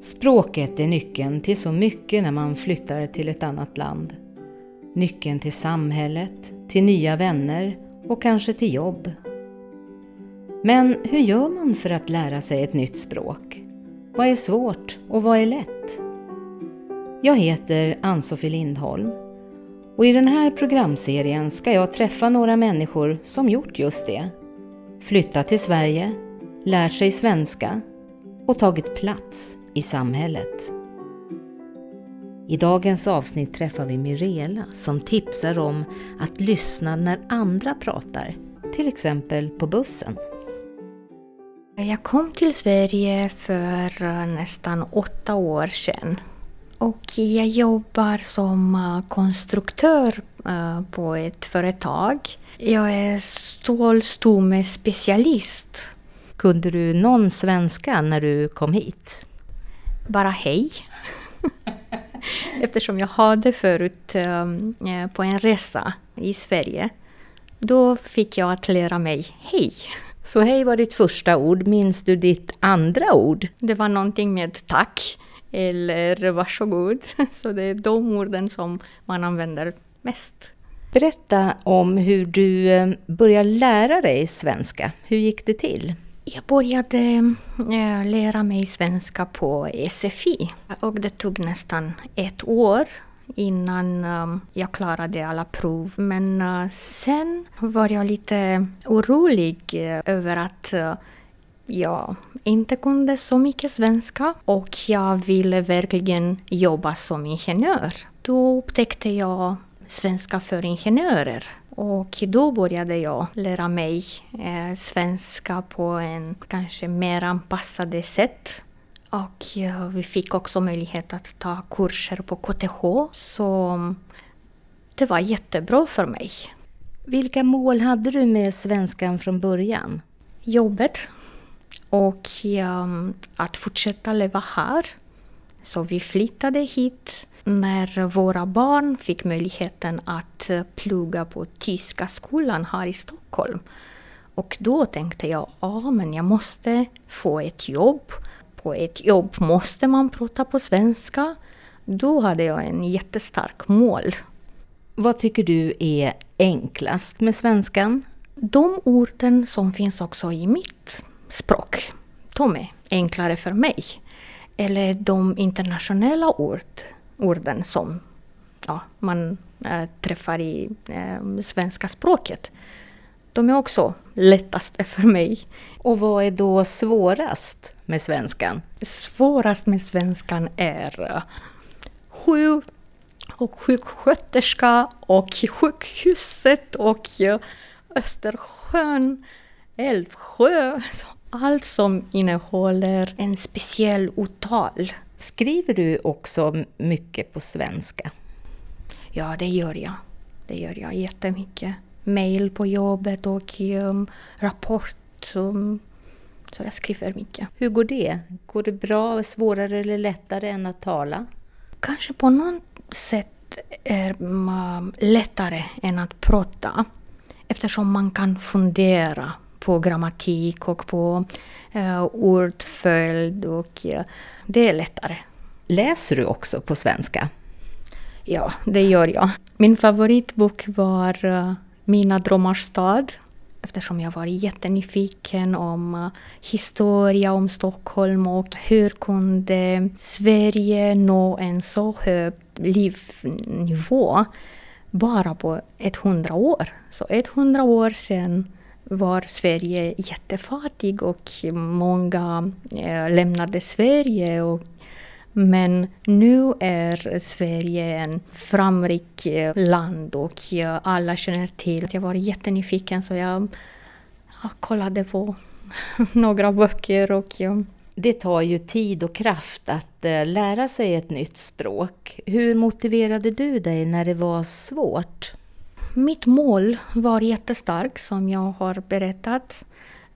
Språket är nyckeln till så mycket när man flyttar till ett annat land. Nyckeln till samhället, till nya vänner och kanske till jobb. Men hur gör man för att lära sig ett nytt språk? Vad är svårt och vad är lätt? Jag heter Ann-Sofie Lindholm och i den här programserien ska jag träffa några människor som gjort just det. Flyttat till Sverige, lärt sig svenska och tagit plats i samhället. I dagens avsnitt träffar vi Mirela som tipsar om att lyssna när andra pratar, till exempel på bussen. Jag kom till Sverige för eh, nästan åtta år sedan. Och jag jobbar som eh, konstruktör eh, på ett företag. Jag är stålstomme-specialist. Kunde du någon svenska när du kom hit? Bara hej. Eftersom jag hade förut på en resa i Sverige. Då fick jag att lära mig hej. Så hej var ditt första ord. Minns du ditt andra ord? Det var någonting med tack eller varsågod. Så det är de orden som man använder mest. Berätta om hur du eh, började lära dig svenska. Hur gick det till? Jag började eh, lära mig svenska på SFI och det tog nästan ett år innan ehm, jag klarade alla prov. Men eh, sen var jag lite orolig eh, över att jag inte kunde så mycket svenska och jag ville verkligen jobba som ingenjör. Då upptäckte jag svenska för ingenjörer och då började jag lära mig eh, svenska på en kanske mer anpassade sätt och vi fick också möjlighet att ta kurser på KTH. Så det var jättebra för mig. Vilka mål hade du med svenskan från början? Jobbet och um, att fortsätta leva här. Så vi flyttade hit när våra barn fick möjligheten att plugga på tyska skolan här i Stockholm. Och då tänkte jag, ja ah, men jag måste få ett jobb på ett jobb måste man prata på svenska. Då hade jag en jättestark mål. Vad tycker du är enklast med svenskan? De orden som finns också i mitt språk, de är enklare för mig. Eller de internationella ord, orden som ja, man äh, träffar i äh, svenska språket. De är också lättaste för mig. Och vad är då svårast med svenskan? Svårast med svenskan är eh, sjuk och sjuksköterska och sjukhuset och Östersjön, Älvsjö. Allt som innehåller en speciell uttal. Skriver du också mycket på svenska? Ja, det gör jag. Det gör jag jättemycket mejl på jobbet och um, rapport. Um, så jag skriver mycket. Hur går det? Går det bra, svårare eller lättare än att tala? Kanske på något sätt är lättare än att prata eftersom man kan fundera på grammatik och på uh, ordföljd och uh, det är lättare. Läser du också på svenska? Ja, det gör jag. Min favoritbok var uh, mina drömmars stad eftersom jag var jättenyfiken om uh, historia om Stockholm och hur kunde Sverige nå en så hög livsnivå bara på 100 år. Så 100 år sedan var Sverige jättefattig och många eh, lämnade Sverige och men nu är Sverige en framrik eh, land och eh, alla känner till att jag var jättenyfiken så jag, jag kollade på några böcker och ja. Det tar ju tid och kraft att eh, lära sig ett nytt språk. Hur motiverade du dig när det var svårt? Mitt mål var jättestarkt som jag har berättat.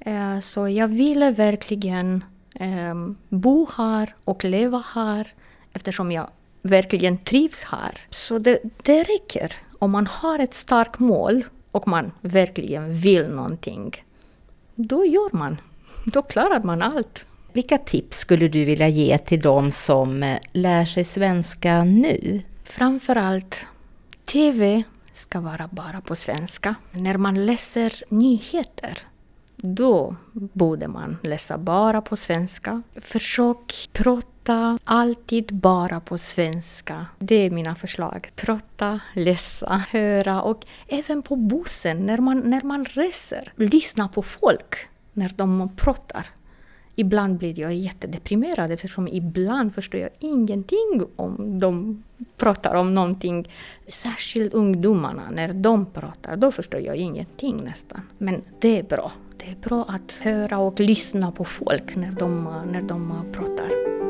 Eh, så jag ville verkligen eh, bo här och leva här eftersom jag verkligen trivs här. Så det, det räcker om man har ett starkt mål och man verkligen vill någonting. Då gör man. Då klarar man allt. Vilka tips skulle du vilja ge till de som eh, lär sig svenska nu? Framförallt TV ska vara bara på svenska. När man läser nyheter då borde man läsa bara på svenska. Försök prata alltid bara på svenska. Det är mina förslag. Prata, läsa, höra och även på bussen när man, när man reser. Lyssna på folk när de pratar. Ibland blir jag jättedeprimerad eftersom ibland förstår jag ingenting om de pratar om någonting. Särskilt ungdomarna, när de pratar, då förstår jag ingenting nästan. Men det är bra. Det är bra att höra och lyssna på folk när de, när de pratar.